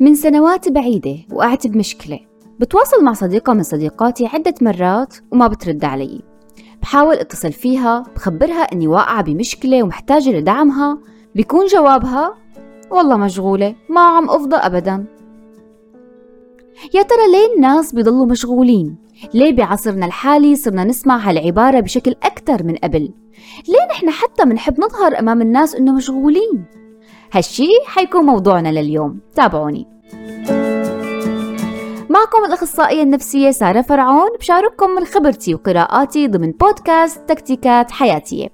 من سنوات بعيدة وقعت بمشكلة بتواصل مع صديقة من صديقاتي عدة مرات وما بترد علي بحاول اتصل فيها بخبرها إني واقعة بمشكلة ومحتاجة لدعمها بيكون جوابها والله مشغولة ما عم أفضى أبدا يا ترى ليه الناس بيضلوا مشغولين؟ ليه بعصرنا الحالي صرنا نسمع هالعبارة بشكل أكثر من قبل؟ ليه نحن حتى منحب نظهر أمام الناس إنه مشغولين؟ هالشي حيكون موضوعنا لليوم. تابعوني. معكم الأخصائية النفسية سارة فرعون بشارككم من خبرتي وقراءاتي ضمن بودكاست تكتيكات حياتية.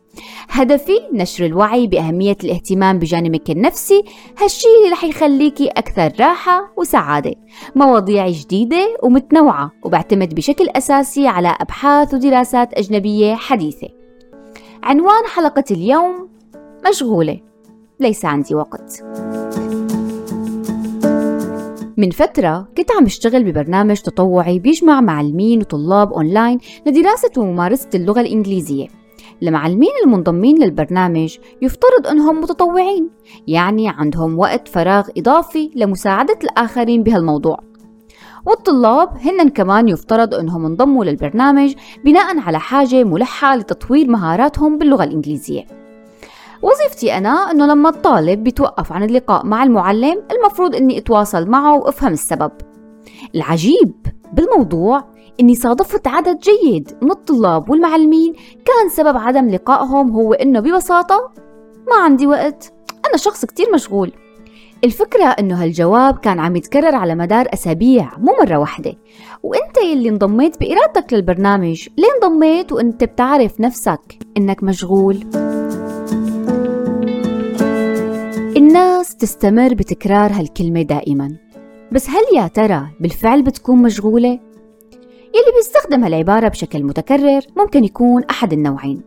هدفي نشر الوعي بأهمية الاهتمام بجانبك النفسي هالشي اللي رح يخليكي أكثر راحة وسعادة. مواضيع جديدة ومتنوعة وبعتمد بشكل أساسي على أبحاث ودراسات أجنبية حديثة. عنوان حلقة اليوم مشغولة. ليس عندي وقت. من فترة كنت عم اشتغل ببرنامج تطوعي بيجمع معلمين وطلاب أونلاين لدراسة وممارسة اللغة الإنجليزية. المعلمين المنضمين للبرنامج يفترض أنهم متطوعين يعني عندهم وقت فراغ إضافي لمساعدة الآخرين بهالموضوع. والطلاب هن كمان يفترض أنهم انضموا للبرنامج بناء على حاجة ملحة لتطوير مهاراتهم باللغة الإنجليزية. وظيفتي أنا أنه لما الطالب بيتوقف عن اللقاء مع المعلم المفروض أني أتواصل معه وأفهم السبب. العجيب بالموضوع أني صادفت عدد جيد من الطلاب والمعلمين. كان سبب عدم لقائهم هو أنه ببساطة ما عندي وقت. أنا شخص كتير مشغول. الفكرة إنه هالجواب كان عم يتكرر على مدار أسابيع مو مرة واحدة. وإنت يلي انضميت بإرادتك للبرنامج ليه انضميت وإنت بتعرف نفسك إنك مشغول؟ الناس تستمر بتكرار هالكلمة دائما. بس هل يا ترى بالفعل بتكون مشغولة؟ يلي بيستخدم هالعبارة بشكل متكرر ممكن يكون أحد النوعين.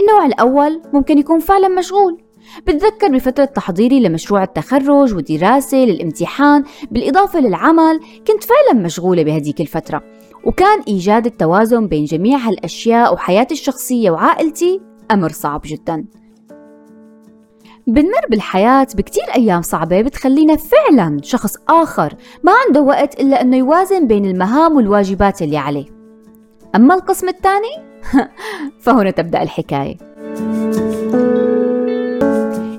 النوع الأول ممكن يكون فعلا مشغول. بتذكر بفترة تحضيري لمشروع التخرج ودراسة للامتحان بالإضافة للعمل كنت فعلا مشغولة بهديك الفترة. وكان إيجاد التوازن بين جميع هالأشياء وحياتي الشخصية وعائلتي أمر صعب جداً. بنمر بالحياة بكتير أيام صعبة بتخلينا فعلا شخص آخر ما عنده وقت إلا أنه يوازن بين المهام والواجبات اللي عليه. أما القسم الثاني؟ فهنا تبدأ الحكاية.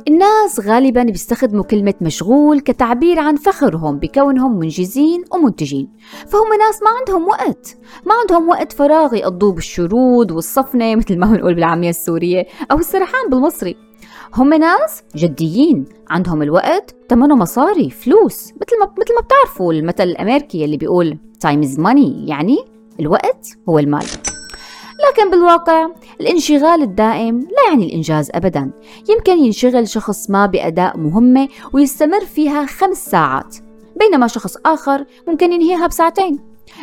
الناس غالبا بيستخدموا كلمة مشغول كتعبير عن فخرهم بكونهم منجزين ومنتجين. فهم ناس ما عندهم وقت. ما عندهم وقت فراغ يقضوه بالشرود والصفنة مثل ما بنقول بالعامية السورية أو السرحان بالمصري. هم ناس جديين عندهم الوقت تمنه مصاري فلوس مثل ما مثل ما بتعرفوا المثل الأمريكي اللي بيقول time is money يعني الوقت هو المال. لكن بالواقع الانشغال الدائم لا يعني الإنجاز أبدا. يمكن ينشغل شخص ما بأداء مهمة ويستمر فيها خمس ساعات بينما شخص آخر ممكن ينهيها بساعتين.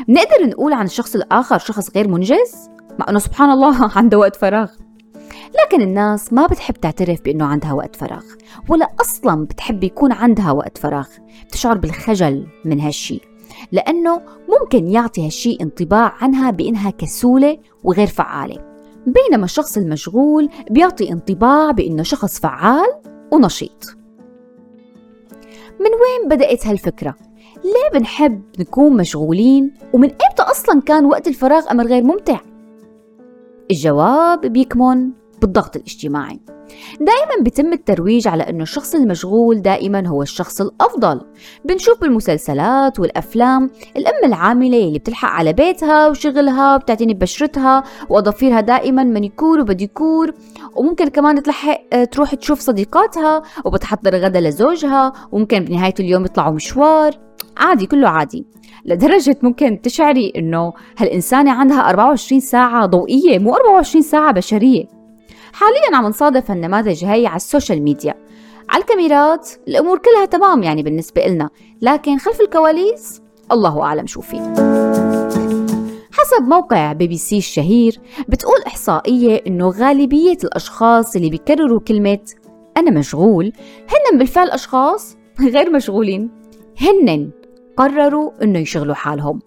نقدر نقول عن الشخص الآخر شخص غير منجز؟ مع أنه سبحان الله عنده وقت فراغ. لكن الناس ما بتحب تعترف بأنه عندها وقت فراغ ولا أصلا بتحب يكون عندها وقت فراغ بتشعر بالخجل من هالشي لأنه ممكن يعطي هالشي انطباع عنها بأنها كسولة وغير فعالة بينما الشخص المشغول بيعطي انطباع بأنه شخص فعال ونشيط من وين بدأت هالفكرة؟ ليه بنحب نكون مشغولين ومن إمتى أصلا كان وقت الفراغ أمر غير ممتع؟ الجواب بيكمن بالضغط الاجتماعي. دائما بيتم الترويج على إنه الشخص المشغول دائما هو الشخص الأفضل. بنشوف بالمسلسلات والأفلام الام العاملة اللي بتلحق على بيتها وشغلها وبتعتني ببشرتها واظافيرها دائما مانيكور وبديكور وممكن كمان تلحق آه، تروح تشوف صديقاتها وبتحضر غدا لزوجها. وممكن بنهاية اليوم يطلعوا مشوار. عادي كله عادي. لدرجة ممكن تشعري إنه هالإنسانة عندها 24 ساعة ضوئية مو 24 ساعة بشرية. حاليا عم نصادف هالنماذج هي على ال social media. على الكاميرات الأمور كلها تمام يعني بالنسبة إلنا لكن خلف الكواليس الله أعلم شو في حسب موقع بي بي سي الشهير بتقول إحصائية إنه غالبية الأشخاص اللي بيكرروا كلمة أنا مشغول هن بالفعل أشخاص غير مشغولين. هن قرروا إنه يشغلوا حالهم.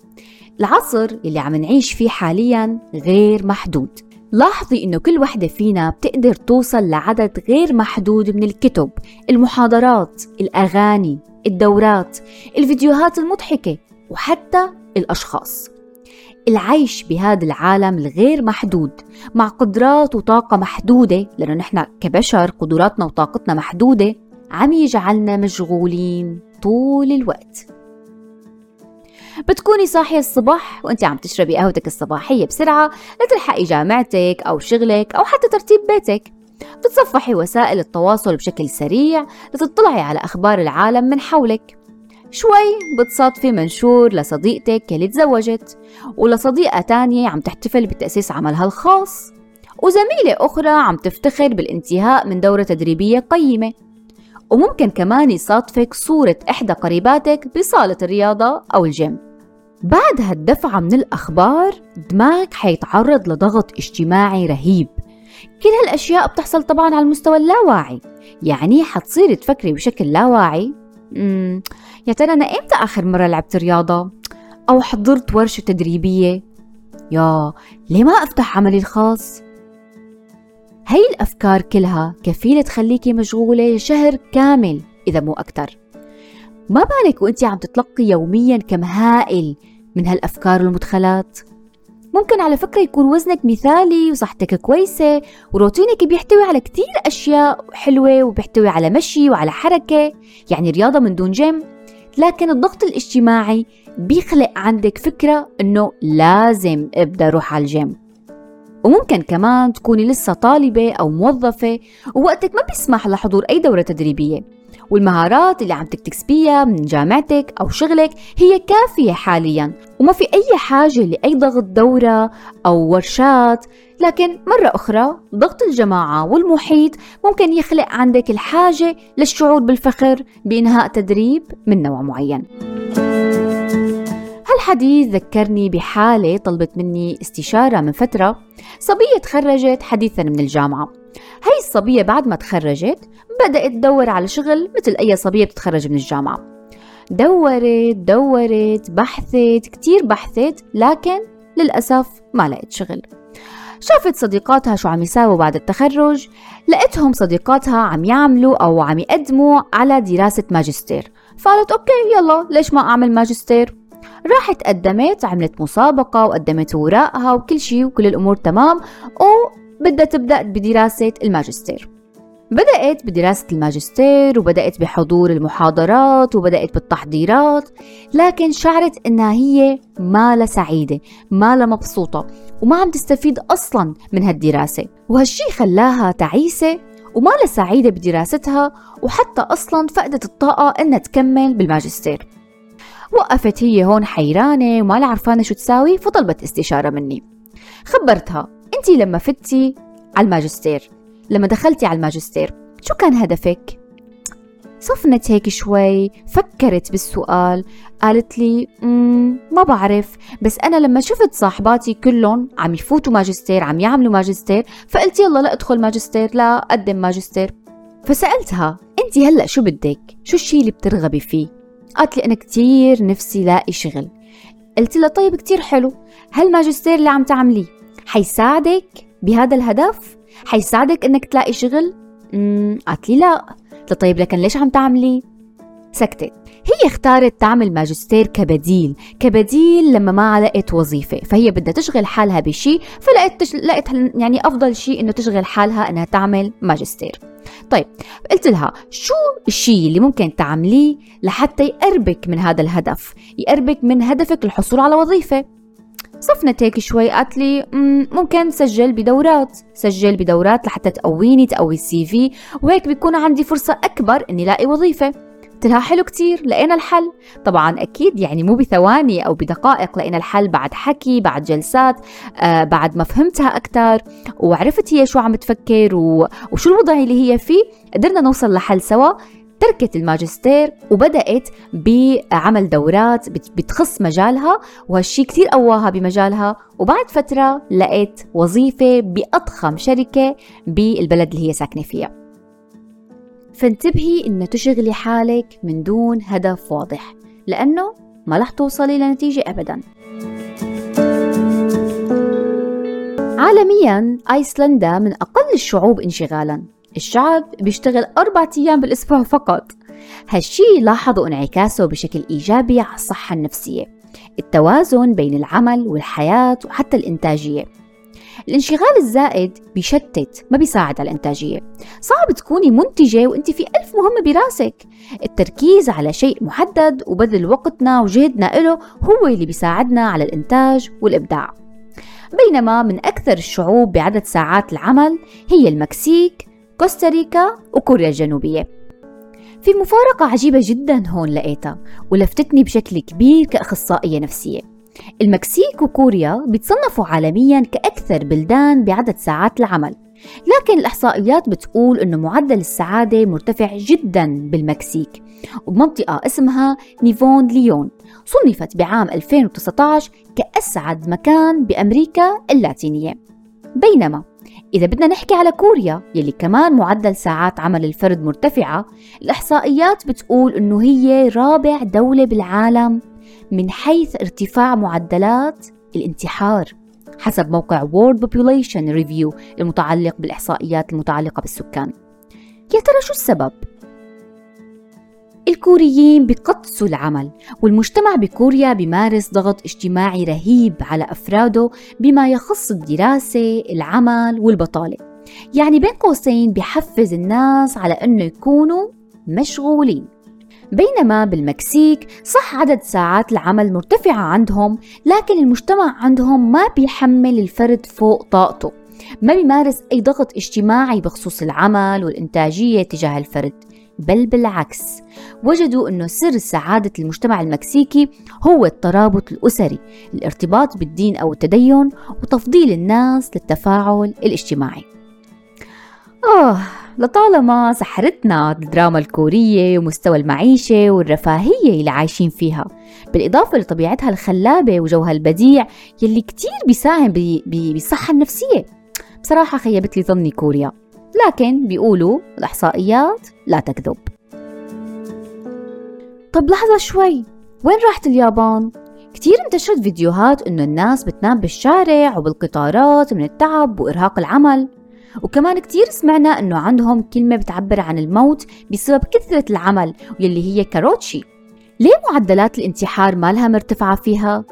العصر اللي عم نعيش فيه حاليا غير محدود. لاحظي إنه كل وحدة فينا بتقدر توصل لعدد غير محدود من الكتب، المحاضرات، الأغاني، الدورات، الفيديوهات المضحكة، وحتى الأشخاص. العيش بهذا العالم الغير محدود مع قدرات وطاقة محدودة لأنه نحن كبشر قدراتنا وطاقتنا محدودة عم يجعلنا مشغولين طول الوقت بتكوني صاحية الصبح وأنت عم تشربي قهوتك الصباحية بسرعة لتلحقي جامعتك أو شغلك أو حتى ترتيب بيتك. بتتصفحي وسائل التواصل بشكل سريع لتطلعي على أخبار العالم من حولك. شوي بتصادفي منشور لصديقتك اللي تزوجت ولصديقة تانية عم تحتفل بتأسيس عملها الخاص. وزميلة أخرى عم تفتخر بالانتهاء من دورة تدريبية قيمة. وممكن كمان يصادفك صورة إحدى قريباتك بصالة الرياضة أو الجيم بعد هالدفعة من الأخبار دماغك حيتعرض لضغط اجتماعي رهيب كل هالأشياء بتحصل طبعا على المستوى اللاواعي يعني حتصيري تفكري بشكل لاواعي يا ترى أنا إمتى آخر مرة لعبت رياضة؟ أو حضرت ورشة تدريبية؟ يا ليه ما أفتح عملي الخاص؟ هي الأفكار كلها كفيلة تخليكي مشغولة شهر كامل إذا مو أكتر. ما بالك وانت عم تتلقي يوميا كم هائل من هالأفكار والمدخلات؟ ممكن على فكرة يكون وزنك مثالي وصحتك كويسة وروتينك بيحتوي على كتير أشياء حلوة وبيحتوي على مشي وعلى حركة يعني رياضة من دون جيم. لكن الضغط الاجتماعي بيخلق عندك فكرة إنه لازم أبدأ أروح على الجيم. وممكن كمان تكوني لسه طالبة أو موظفة ووقتك ما بيسمح لحضور أي دورة تدريبية. والمهارات اللي عم تكتسبيها من جامعتك أو شغلك هي كافية حاليا وما في أي حاجة لأي ضغط دورة أو ورشات. لكن مرة أخرى ضغط الجماعة والمحيط ممكن يخلق عندك الحاجة للشعور بالفخر بإنهاء تدريب من نوع معين. هالحديث ذكرني بحالة طلبت مني استشارة من فترة. صبية تخرجت حديثا من الجامعة. هاي الصبية بعد ما تخرجت بدأت تدور على شغل مثل أي صبية بتتخرج من الجامعة. دورت دورت بحثت كتير بحثت لكن للأسف ما لقيت شغل. شافت صديقاتها شو عم يساووا بعد التخرج. لقيتهم صديقاتها عم يعملوا أو عم يقدموا على دراسة ماجستير. فقالت أوكي يلا ليش ما أعمل ماجستير؟ راحت قدمت عملت مسابقة وقدمت ورقها وكل شيء وكل الأمور تمام وبدها تبدأ بدراسة الماجستير. بدأت بدراسة الماجستير وبدأت بحضور المحاضرات وبدأت بالتحضيرات لكن شعرت إنها هي ما سعيدة ما مبسوطة وما عم تستفيد أصلا من هالدراسة. وهالشي خلاها تعيسة وما سعيدة بدراستها وحتى أصلا فقدت الطاقة إنها تكمل بالماجستير. وقفت هي هون حيرانة وما عرفانة شو تساوي فطلبت استشارة مني خبرتها انت لما فتي على الماجستير لما دخلتي على الماجستير شو كان هدفك؟ صفنت هيك شوي فكرت بالسؤال قالت لي ما بعرف بس أنا لما شفت صاحباتي كلهم عم يفوتوا ماجستير عم يعملوا ماجستير فقلت يلا لا أدخل ماجستير لا أقدم ماجستير فسألتها أنت هلأ شو بدك؟ شو الشي اللي بترغبي فيه؟ قالت لي أنا كتير نفسي لاقي شغل قلت لها طيب كتير حلو هالماجستير اللي عم تعمليه حيساعدك بهذا الهدف؟ حيساعدك إنك تلاقي شغل؟ قالت لي لا قلت طيب لكن ليش عم تعملي؟ سكتت هي اختارت تعمل ماجستير كبديل كبديل لما ما لقيت وظيفة فهي بدها تشغل حالها بشيء فلقيت تش... لقيت يعني أفضل شيء إنه تشغل حالها إنها تعمل ماجستير. طيب قلت لها شو الشيء اللي ممكن تعمليه لحتى يقربك من هذا الهدف؟ يقربك من هدفك الحصول على وظيفة. صفنت هيك شوي قالت لي ممكن سجل بدورات سجل بدورات لحتى تقويني تقوي السي في وهيك بيكون عندي فرصة أكبر إني لاقي وظيفة. قلت لها حلو كتير لقينا الحل. طبعا أكيد يعني مو بثواني أو بدقائق لقينا الحل بعد حكي بعد جلسات آه بعد ما فهمتها أكثر وعرفت هي شو عم تفكر وشو الوضع اللي هي فيه. قدرنا نوصل لحل سوا. تركت الماجستير وبدأت بعمل دورات بتخص مجالها وهالشي كتير قواها بمجالها. وبعد فترة لقيت وظيفة بأضخم شركة بالبلد اللي هي ساكنة فيها. فانتبهي إن تشغلي حالك من دون هدف واضح لأنه ما رح توصلي لنتيجة أبداً. عالميا أيسلندا من أقل الشعوب انشغالا. الشعب بيشتغل أربعة أيام بالأسبوع فقط. هالشي لاحظوا إنعكاسه بشكل إيجابي على الصحة النفسية. التوازن بين العمل والحياة وحتى الإنتاجية. الانشغال الزائد بيشتت ما بيساعد على الإنتاجية. صعب تكوني منتجة وإنت في ألف مهمة براسك. التركيز على شيء محدد وبذل وقتنا وجهدنا له هو اللي بيساعدنا على الإنتاج والإبداع. بينما من أكثر الشعوب بعدد ساعات العمل هي المكسيك كوستاريكا وكوريا الجنوبية. في مفارقة عجيبة جدا هون لقيتها ولفتتني بشكل كبير كأخصائية نفسية. المكسيك وكوريا بيتصنفوا عالميا كأكثر بلدان بعدد ساعات العمل لكن الإحصائيات بتقول أنه معدل السعادة مرتفع جدا بالمكسيك وبمنطقة اسمها نيفو ليون صنفت بعام 2019 كأسعد مكان بأمريكا اللاتينية. بينما إذا بدنا نحكي على كوريا يلي كمان معدل ساعات عمل الفرد مرتفعة الإحصائيات بتقول إنه هي رابع دولة بالعالم من حيث ارتفاع معدلات الانتحار حسب موقع World Population Review المتعلق بالإحصائيات المتعلقة بالسكان. يا ترى شو السبب؟ الكوريين بقدسوا العمل والمجتمع بكوريا بيمارس ضغط اجتماعي رهيب على أفراده بما يخص الدراسة العمل والبطالة. يعني بين قوسين بحفز الناس على أنه يكونوا مشغولين. بينما بالمكسيك صح عدد ساعات العمل مرتفعة عندهم لكن المجتمع عندهم ما بيحمل الفرد فوق طاقته ما بيمارس أي ضغط اجتماعي بخصوص العمل والإنتاجية تجاه الفرد بل بالعكس. وجدوا أنه سر سعادة المجتمع المكسيكي هو الترابط الأسري الارتباط بالدين أو التدين وتفضيل الناس للتفاعل الاجتماعي. آه لطالما سحرتنا الدراما الكورية ومستوى المعيشة والرفاهية اللي عايشين فيها بالإضافة لطبيعتها الخلابة وجوها البديع يلي كتير بيساهم بالصحة النفسية. بصراحة خيبت لي ظني كوريا لكن بيقولوا الإحصائيات لا تكذب. طب لحظة شوي وين راحت اليابان؟ كتير انتشرت فيديوهات إنه الناس بتنام بالشارع وبالقطارات من التعب وإرهاق العمل. وكمان كتير سمعنا إنه عندهم كلمة بتعبر عن الموت بسبب كثرة العمل واللي هي كاروتشي ليه معدلات الانتحار مالها مرتفعة فيها؟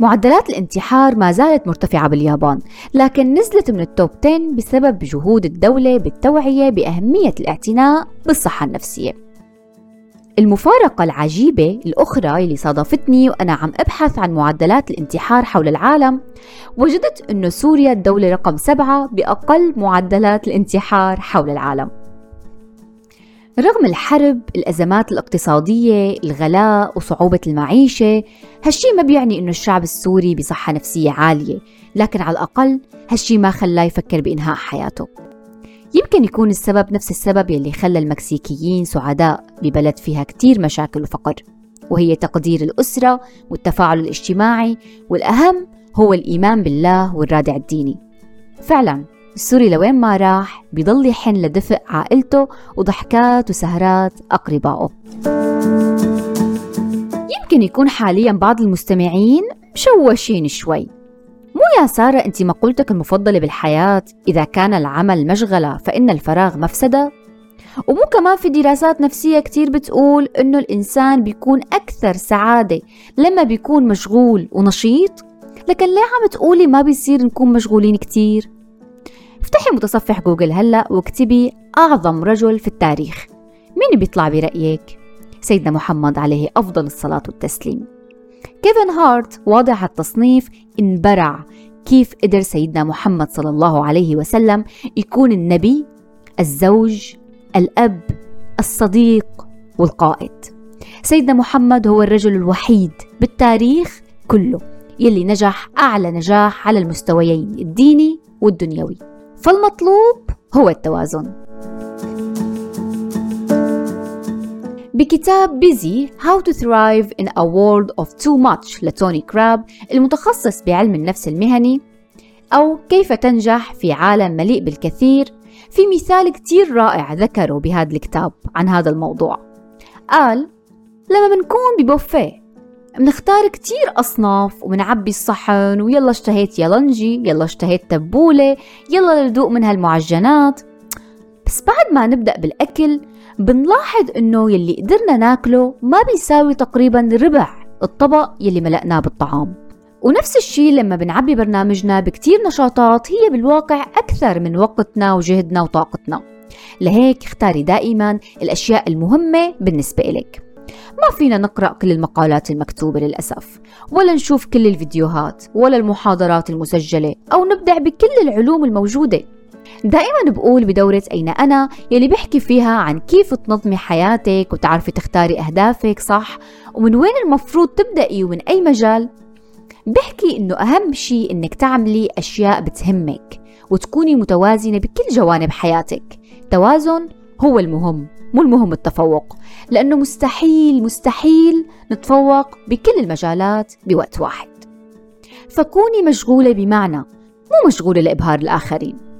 معدلات الانتحار ما زالت مرتفعة باليابان لكن نزلت من التوب 10 بسبب جهود الدولة بالتوعية بأهمية الاعتناء بالصحة النفسية المفارقة العجيبة الأخرى اللي صادفتني وأنا عم أبحث عن معدلات الانتحار حول العالم وجدت أنه سوريا الدولة رقم سبعة بأقل معدلات الانتحار حول العالم. رغم الحرب الأزمات الاقتصادية الغلاء وصعوبة المعيشة هالشي ما بيعني إنه الشعب السوري بصحة نفسية عالية لكن على الأقل هالشي ما خلاه يفكر بإنهاء حياته. يمكن يكون السبب نفس السبب يلي خلى المكسيكيين سعداء ببلد فيها كتير مشاكل وفقر وهي تقدير الأسرة والتفاعل الاجتماعي والأهم هو الإيمان بالله والرادع الديني. فعلا السوري لوين ما راح بيضل يحن لدفء عائلته وضحكات وسهرات أقربائه. يمكن يكون حاليا بعض المستمعين مشوشين شوي مو يا سارة أنت مقولتك المفضلة بالحياة إذا كان العمل مشغلة فإن الفراغ مفسدة؟ ومو كمان في دراسات نفسية كتير بتقول إنه الإنسان بيكون أكثر سعادة لما بيكون مشغول ونشيط؟ لكن ليه عم تقولي ما بيصير نكون مشغولين كتير؟ افتحي متصفح جوجل هلأ واكتبي أعظم رجل في التاريخ مين بيطلع برأيك؟ سيدنا محمد عليه أفضل الصلاة والتسليم كيفن هارت واضع التصنيف انبرع. كيف قدر سيدنا محمد صلى الله عليه وسلم يكون النبي الزوج الأب الصديق والقائد؟ سيدنا محمد هو الرجل الوحيد بالتاريخ كله يلي نجح أعلى نجاح على المستويين الديني والدنيوي. فالمطلوب هو التوازن. بكتاب بيزي How to Thrive in a World of Too Much لتوني كراب المتخصص بعلم النفس المهني أو كيف تنجح في عالم مليء بالكثير. في مثال كتير رائع ذكره بهذا الكتاب عن هذا الموضوع. قال لما بنكون ببوفيه منختار كتير أصناف ومنعبي الصحن ويلا اشتهيت يلنجي يلا اشتهيت تبولة يلا لدوق من هالمعجنات. بس بعد ما نبدأ بالأكل بنلاحظ إنه يلي قدرنا ناكله ما بيساوي تقريبا ربع الطبق يلي ملأناه بالطعام. ونفس الشيء لما بنعبي برنامجنا بكتير نشاطات هي بالواقع أكثر من وقتنا وجهدنا وطاقتنا. لهيك اختاري دائما الأشياء المهمة بالنسبة إلك. ما فينا نقرأ كل المقالات المكتوبة للأسف ولا نشوف كل الفيديوهات ولا المحاضرات المسجلة أو نبدع بكل العلوم الموجودة. دائما بقول بدورة أين أنا يلي بحكي فيها عن كيف تنظمي حياتك وتعرفي تختاري أهدافك صح؟ ومن وين المفروض تبدأي ومن أي مجال؟ بحكي إنه أهم شيء إنك تعملي أشياء بتهمك وتكوني متوازنة بكل جوانب حياتك. توازن هو المهم مو المهم التفوق لأنه مستحيل مستحيل نتفوق بكل المجالات بوقت واحد. فكوني مشغولة بمعنى مو مشغولة لإبهار الآخرين.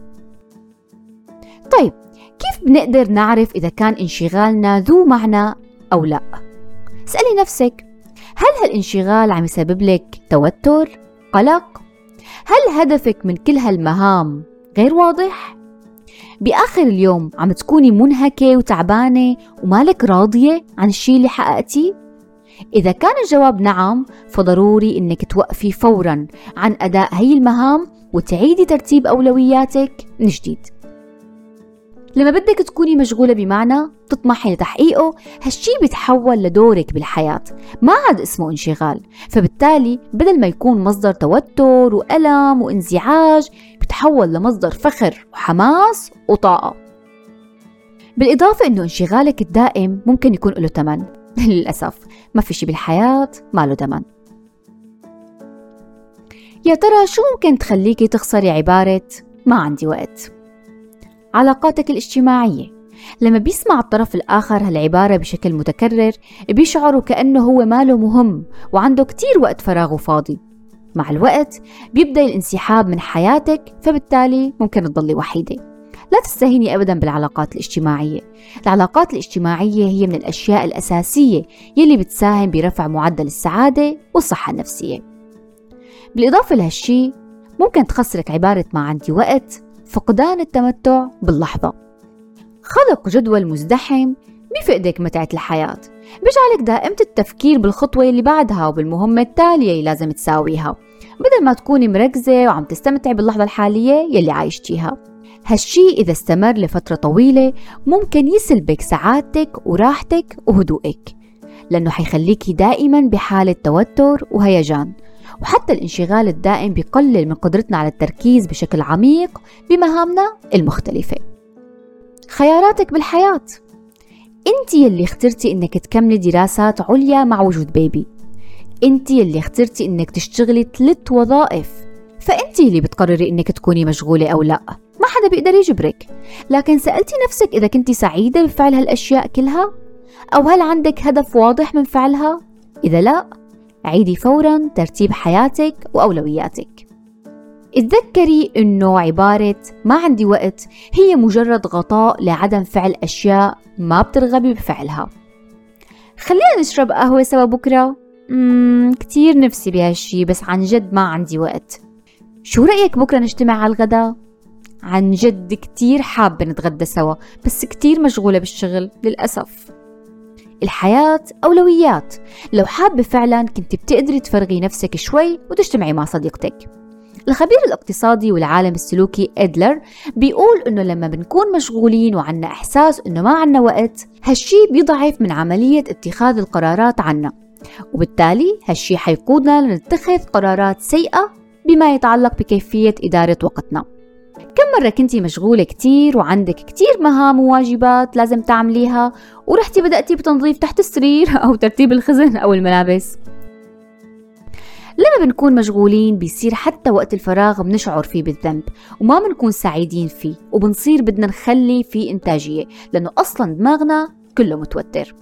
طيب كيف بنقدر نعرف إذا كان انشغالنا ذو معنى أو لا؟ اسألي نفسك هل هالانشغال عم يسبب لك توتر؟ قلق؟ هل هدفك من كل هالمهام غير واضح؟ بآخر اليوم عم تكوني منهكة وتعبانة ومالك راضية عن الشي اللي حققتيه؟ إذا كان الجواب نعم فضروري إنك توقفي فورا عن أداء هي المهام وتعيدي ترتيب أولوياتك من جديد لما بدك تكوني مشغولة بمعنى تطمحي لتحقيقه هالشي بيتحول لدورك بالحياة. ما عاد اسمه انشغال. فبالتالي بدل ما يكون مصدر توتر وألم وانزعاج بتحول لمصدر فخر وحماس وطاقة. بالإضافة إنه انشغالك الدائم ممكن يكون له تمن. للأسف ما في شي بالحياة ما له تمن. يا ترى شو ممكن تخليكي تخسري عبارة ما عندي وقت علاقاتك الاجتماعية. لما بيسمع الطرف الآخر هالعبارة بشكل متكرر بيشعر كأنه هو ماله مهم وعنده كتير وقت فراغ وفاضي. مع الوقت بيبدأ الانسحاب من حياتك فبالتالي ممكن تضلي وحيدة. لا تستهيني أبدا بالعلاقات الاجتماعية. العلاقات الاجتماعية هي من الأشياء الأساسية يلي بتساهم برفع معدل السعادة والصحة النفسية. بالإضافة لهالشي ممكن تخسرك عبارة ما عندي وقت فقدان التمتع باللحظة. خلق جدول مزدحم بفقدك متعة الحياة. بجعلك دائمة التفكير بالخطوة اللي بعدها وبالمهمة التالية اللي لازم تساويها. بدل ما تكوني مركزة وعم تستمتعي باللحظة الحالية يلي عايشتيها. هالشي إذا استمر لفترة طويلة ممكن يسلبك سعادتك وراحتك وهدوءك لأنه حيخليكي دائما بحالة توتر وهيجان. وحتى الانشغال الدائم بيقلل من قدرتنا على التركيز بشكل عميق بمهامنا المختلفة. خياراتك بالحياة. أنت يلي اخترتي إنك تكملي دراسات عليا مع وجود بيبي أنت يلي اخترتي إنك تشتغلي ثلاث وظائف. فأنت اللي بتقرري إنك تكوني مشغولة أو لأ. ما حدا بيقدر يجبرك. لكن سألتي نفسك إذا كنت سعيدة بفعل هالأشياء كلها؟ أو هل عندك هدف واضح من فعلها؟ إذا لا عيدي فورا ترتيب حياتك وأولوياتك. اتذكري إنه عبارة ما عندي وقت هي مجرد غطاء لعدم فعل أشياء ما بترغبي بفعلها. خلينا نشرب قهوة سوا بكرة. مم كتير نفسي بهالشي بس عن جد ما عندي وقت. شو رأيك بكرة نجتمع على الغداء؟ عن جد كتير حابة نتغدى سوا بس كتير مشغولة بالشغل للأسف. الحياة أولويات. لو حابة فعلا كنت بتقدري تفرغي نفسك شوي وتجتمعي مع صديقتك. الخبير الاقتصادي والعالم السلوكي إدلر بيقول إنه لما بنكون مشغولين وعنا إحساس إنه ما عنا وقت هالشي بيضعف من عملية اتخاذ القرارات عنا. وبالتالي هالشي حيقودنا لنتخذ قرارات سيئة بما يتعلق بكيفية إدارة وقتنا. كم مرة كنتي مشغولة كتير وعندك كتير مهام وواجبات لازم تعمليها ورحتي بدأتي بتنظيف تحت السرير أو ترتيب الخزن أو الملابس؟ لما بنكون مشغولين بيصير حتى وقت الفراغ بنشعر فيه بالذنب وما بنكون سعيدين فيه وبنصير بدنا نخلي فيه إنتاجية لأنه أصلا دماغنا كله متوتر.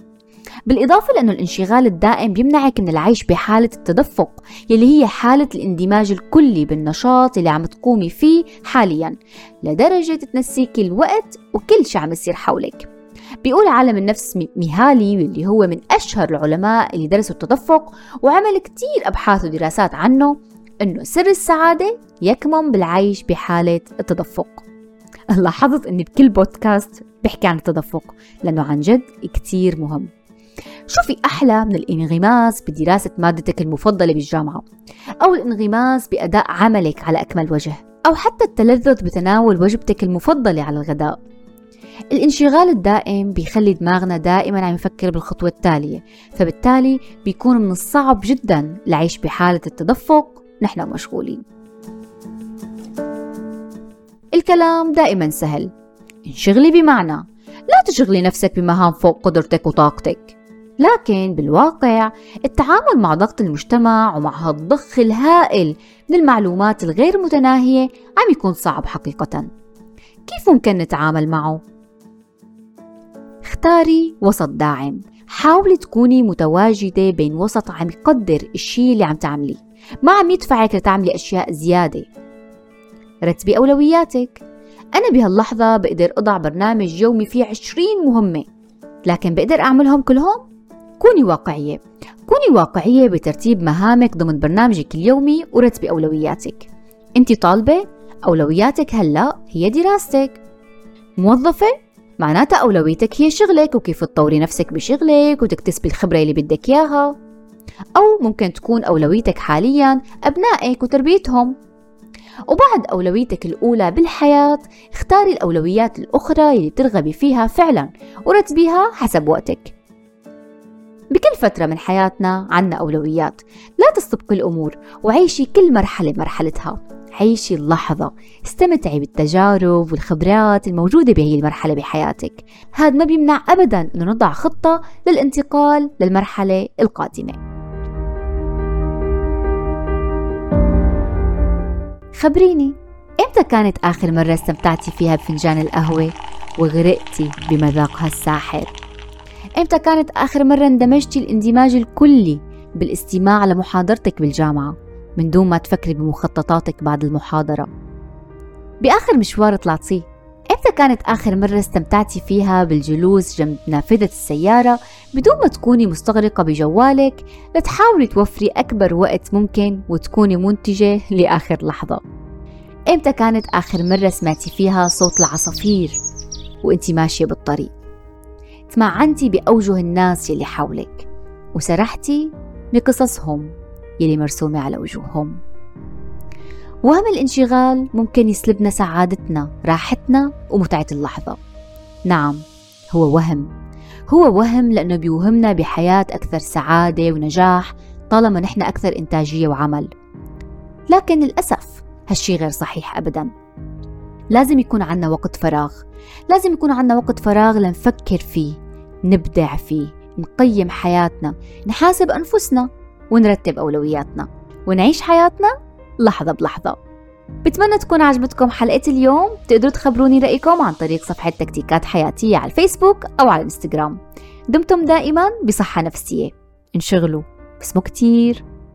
بالإضافة لأنه الانشغال الدائم بيمنعك من العيش بحالة التدفق يلي هي حالة الاندماج الكلي بالنشاط اللي عم تقومي فيه حاليا لدرجة تنسيكي الوقت وكل شي عم يصير حولك. بيقول عالم النفس ميهالي اللي هو من أشهر العلماء اللي درسوا التدفق وعمل كتير أبحاث ودراسات عنه أنه سر السعادة يكمن بالعيش بحالة التدفق. لاحظت أني بكل بودكاست بحكي عن التدفق لأنه عن جد كتير مهم. شو في أحلى من الانغماس بدراسة مادتك المفضلة بالجامعة أو الانغماس بأداء عملك على أكمل وجه أو حتى التلذذ بتناول وجبتك المفضلة على الغداء. الانشغال الدائم بيخلي دماغنا دائما عم يفكر بالخطوة التالية فبالتالي بيكون من الصعب جدا العيش بحالة التدفق نحن مشغولين. الكلام دائما سهل انشغلي بمعنى لا تشغلي نفسك بمهام فوق قدرتك وطاقتك. لكن بالواقع التعامل مع ضغط المجتمع ومع هالضخ الهائل من المعلومات الغير متناهية عم يكون صعب حقيقة. كيف ممكن نتعامل معه؟ اختاري وسط داعم. حاولي تكوني متواجدة بين وسط عم يقدر الشيء اللي عم تعمليه. ما عم يدفعك لتعملي أشياء زيادة. رتبي أولوياتك. أنا بهاللحظة بقدر أضع برنامج يومي فيه عشرين مهمة لكن بقدر أعملهم كلهم؟ كوني واقعية. كوني واقعية بترتيب مهامك ضمن برنامجك اليومي ورتبي أولوياتك. أنت طالبة؟ أولوياتك هلأ هي دراستك. موظفة؟ معناتها أولويتك هي شغلك وكيف تطوري نفسك بشغلك وتكتسبي الخبرة اللي بدك إياها. أو ممكن تكون أولويتك حاليا أبنائك وتربيتهم. وبعد أولويتك الأولى بالحياة اختاري الأولويات الأخرى اللي ترغبي فيها فعلا ورتبيها حسب وقتك. بكل فترة من حياتنا عنا أولويات. لا تستبقي الأمور وعيشي كل مرحلة مرحلتها. عيشي اللحظة. استمتعي بالتجارب والخبرات الموجودة بهي المرحلة بحياتك. هذا ما بيمنع أبدا أنه نضع خطة للانتقال للمرحلة القادمة. خبريني إمتى كانت آخر مرة استمتعتي فيها بفنجان القهوة؟ وغرقتي بمذاقها الساحر؟ إمتى كانت آخر مرة اندمجتي الاندماج الكلي بالاستماع لمحاضرتك بالجامعة من دون ما تفكري بمخططاتك بعد المحاضرة. بآخر مشوار طلعتيه إمتى كانت آخر مرة استمتعتي فيها بالجلوس جنب نافذة السيارة بدون ما تكوني مستغرقة بجوالك لتحاولي توفري أكبر وقت ممكن وتكوني منتجة لآخر لحظة. إمتى كانت آخر مرة سمعتي فيها صوت العصافير وإنتي ماشية بالطريق. تمعنتي بأوجه الناس يلي حولك وسرحتي بقصصهم يلي مرسومة على وجوههم. وهم الانشغال ممكن يسلبنا سعادتنا راحتنا ومتعة اللحظة. نعم هو وهم. هو وهم لأنه بيوهمنا بحياة أكثر سعادة ونجاح طالما نحن أكثر إنتاجية وعمل. لكن للأسف هالشي غير صحيح أبدا. لازم يكون عنا وقت فراغ. لازم يكون عنا وقت فراغ لنفكر فيه نبدع فيه نقيم حياتنا نحاسب أنفسنا ونرتب أولوياتنا ونعيش حياتنا لحظة بلحظة. بتمنى تكون عجبتكم حلقة اليوم. تقدروا تخبروني رأيكم عن طريق صفحة تكتيكات حياتية على الفيسبوك أو على الإنستغرام. دمتم دائما بصحة نفسية. انشغلوا بس مو كتير.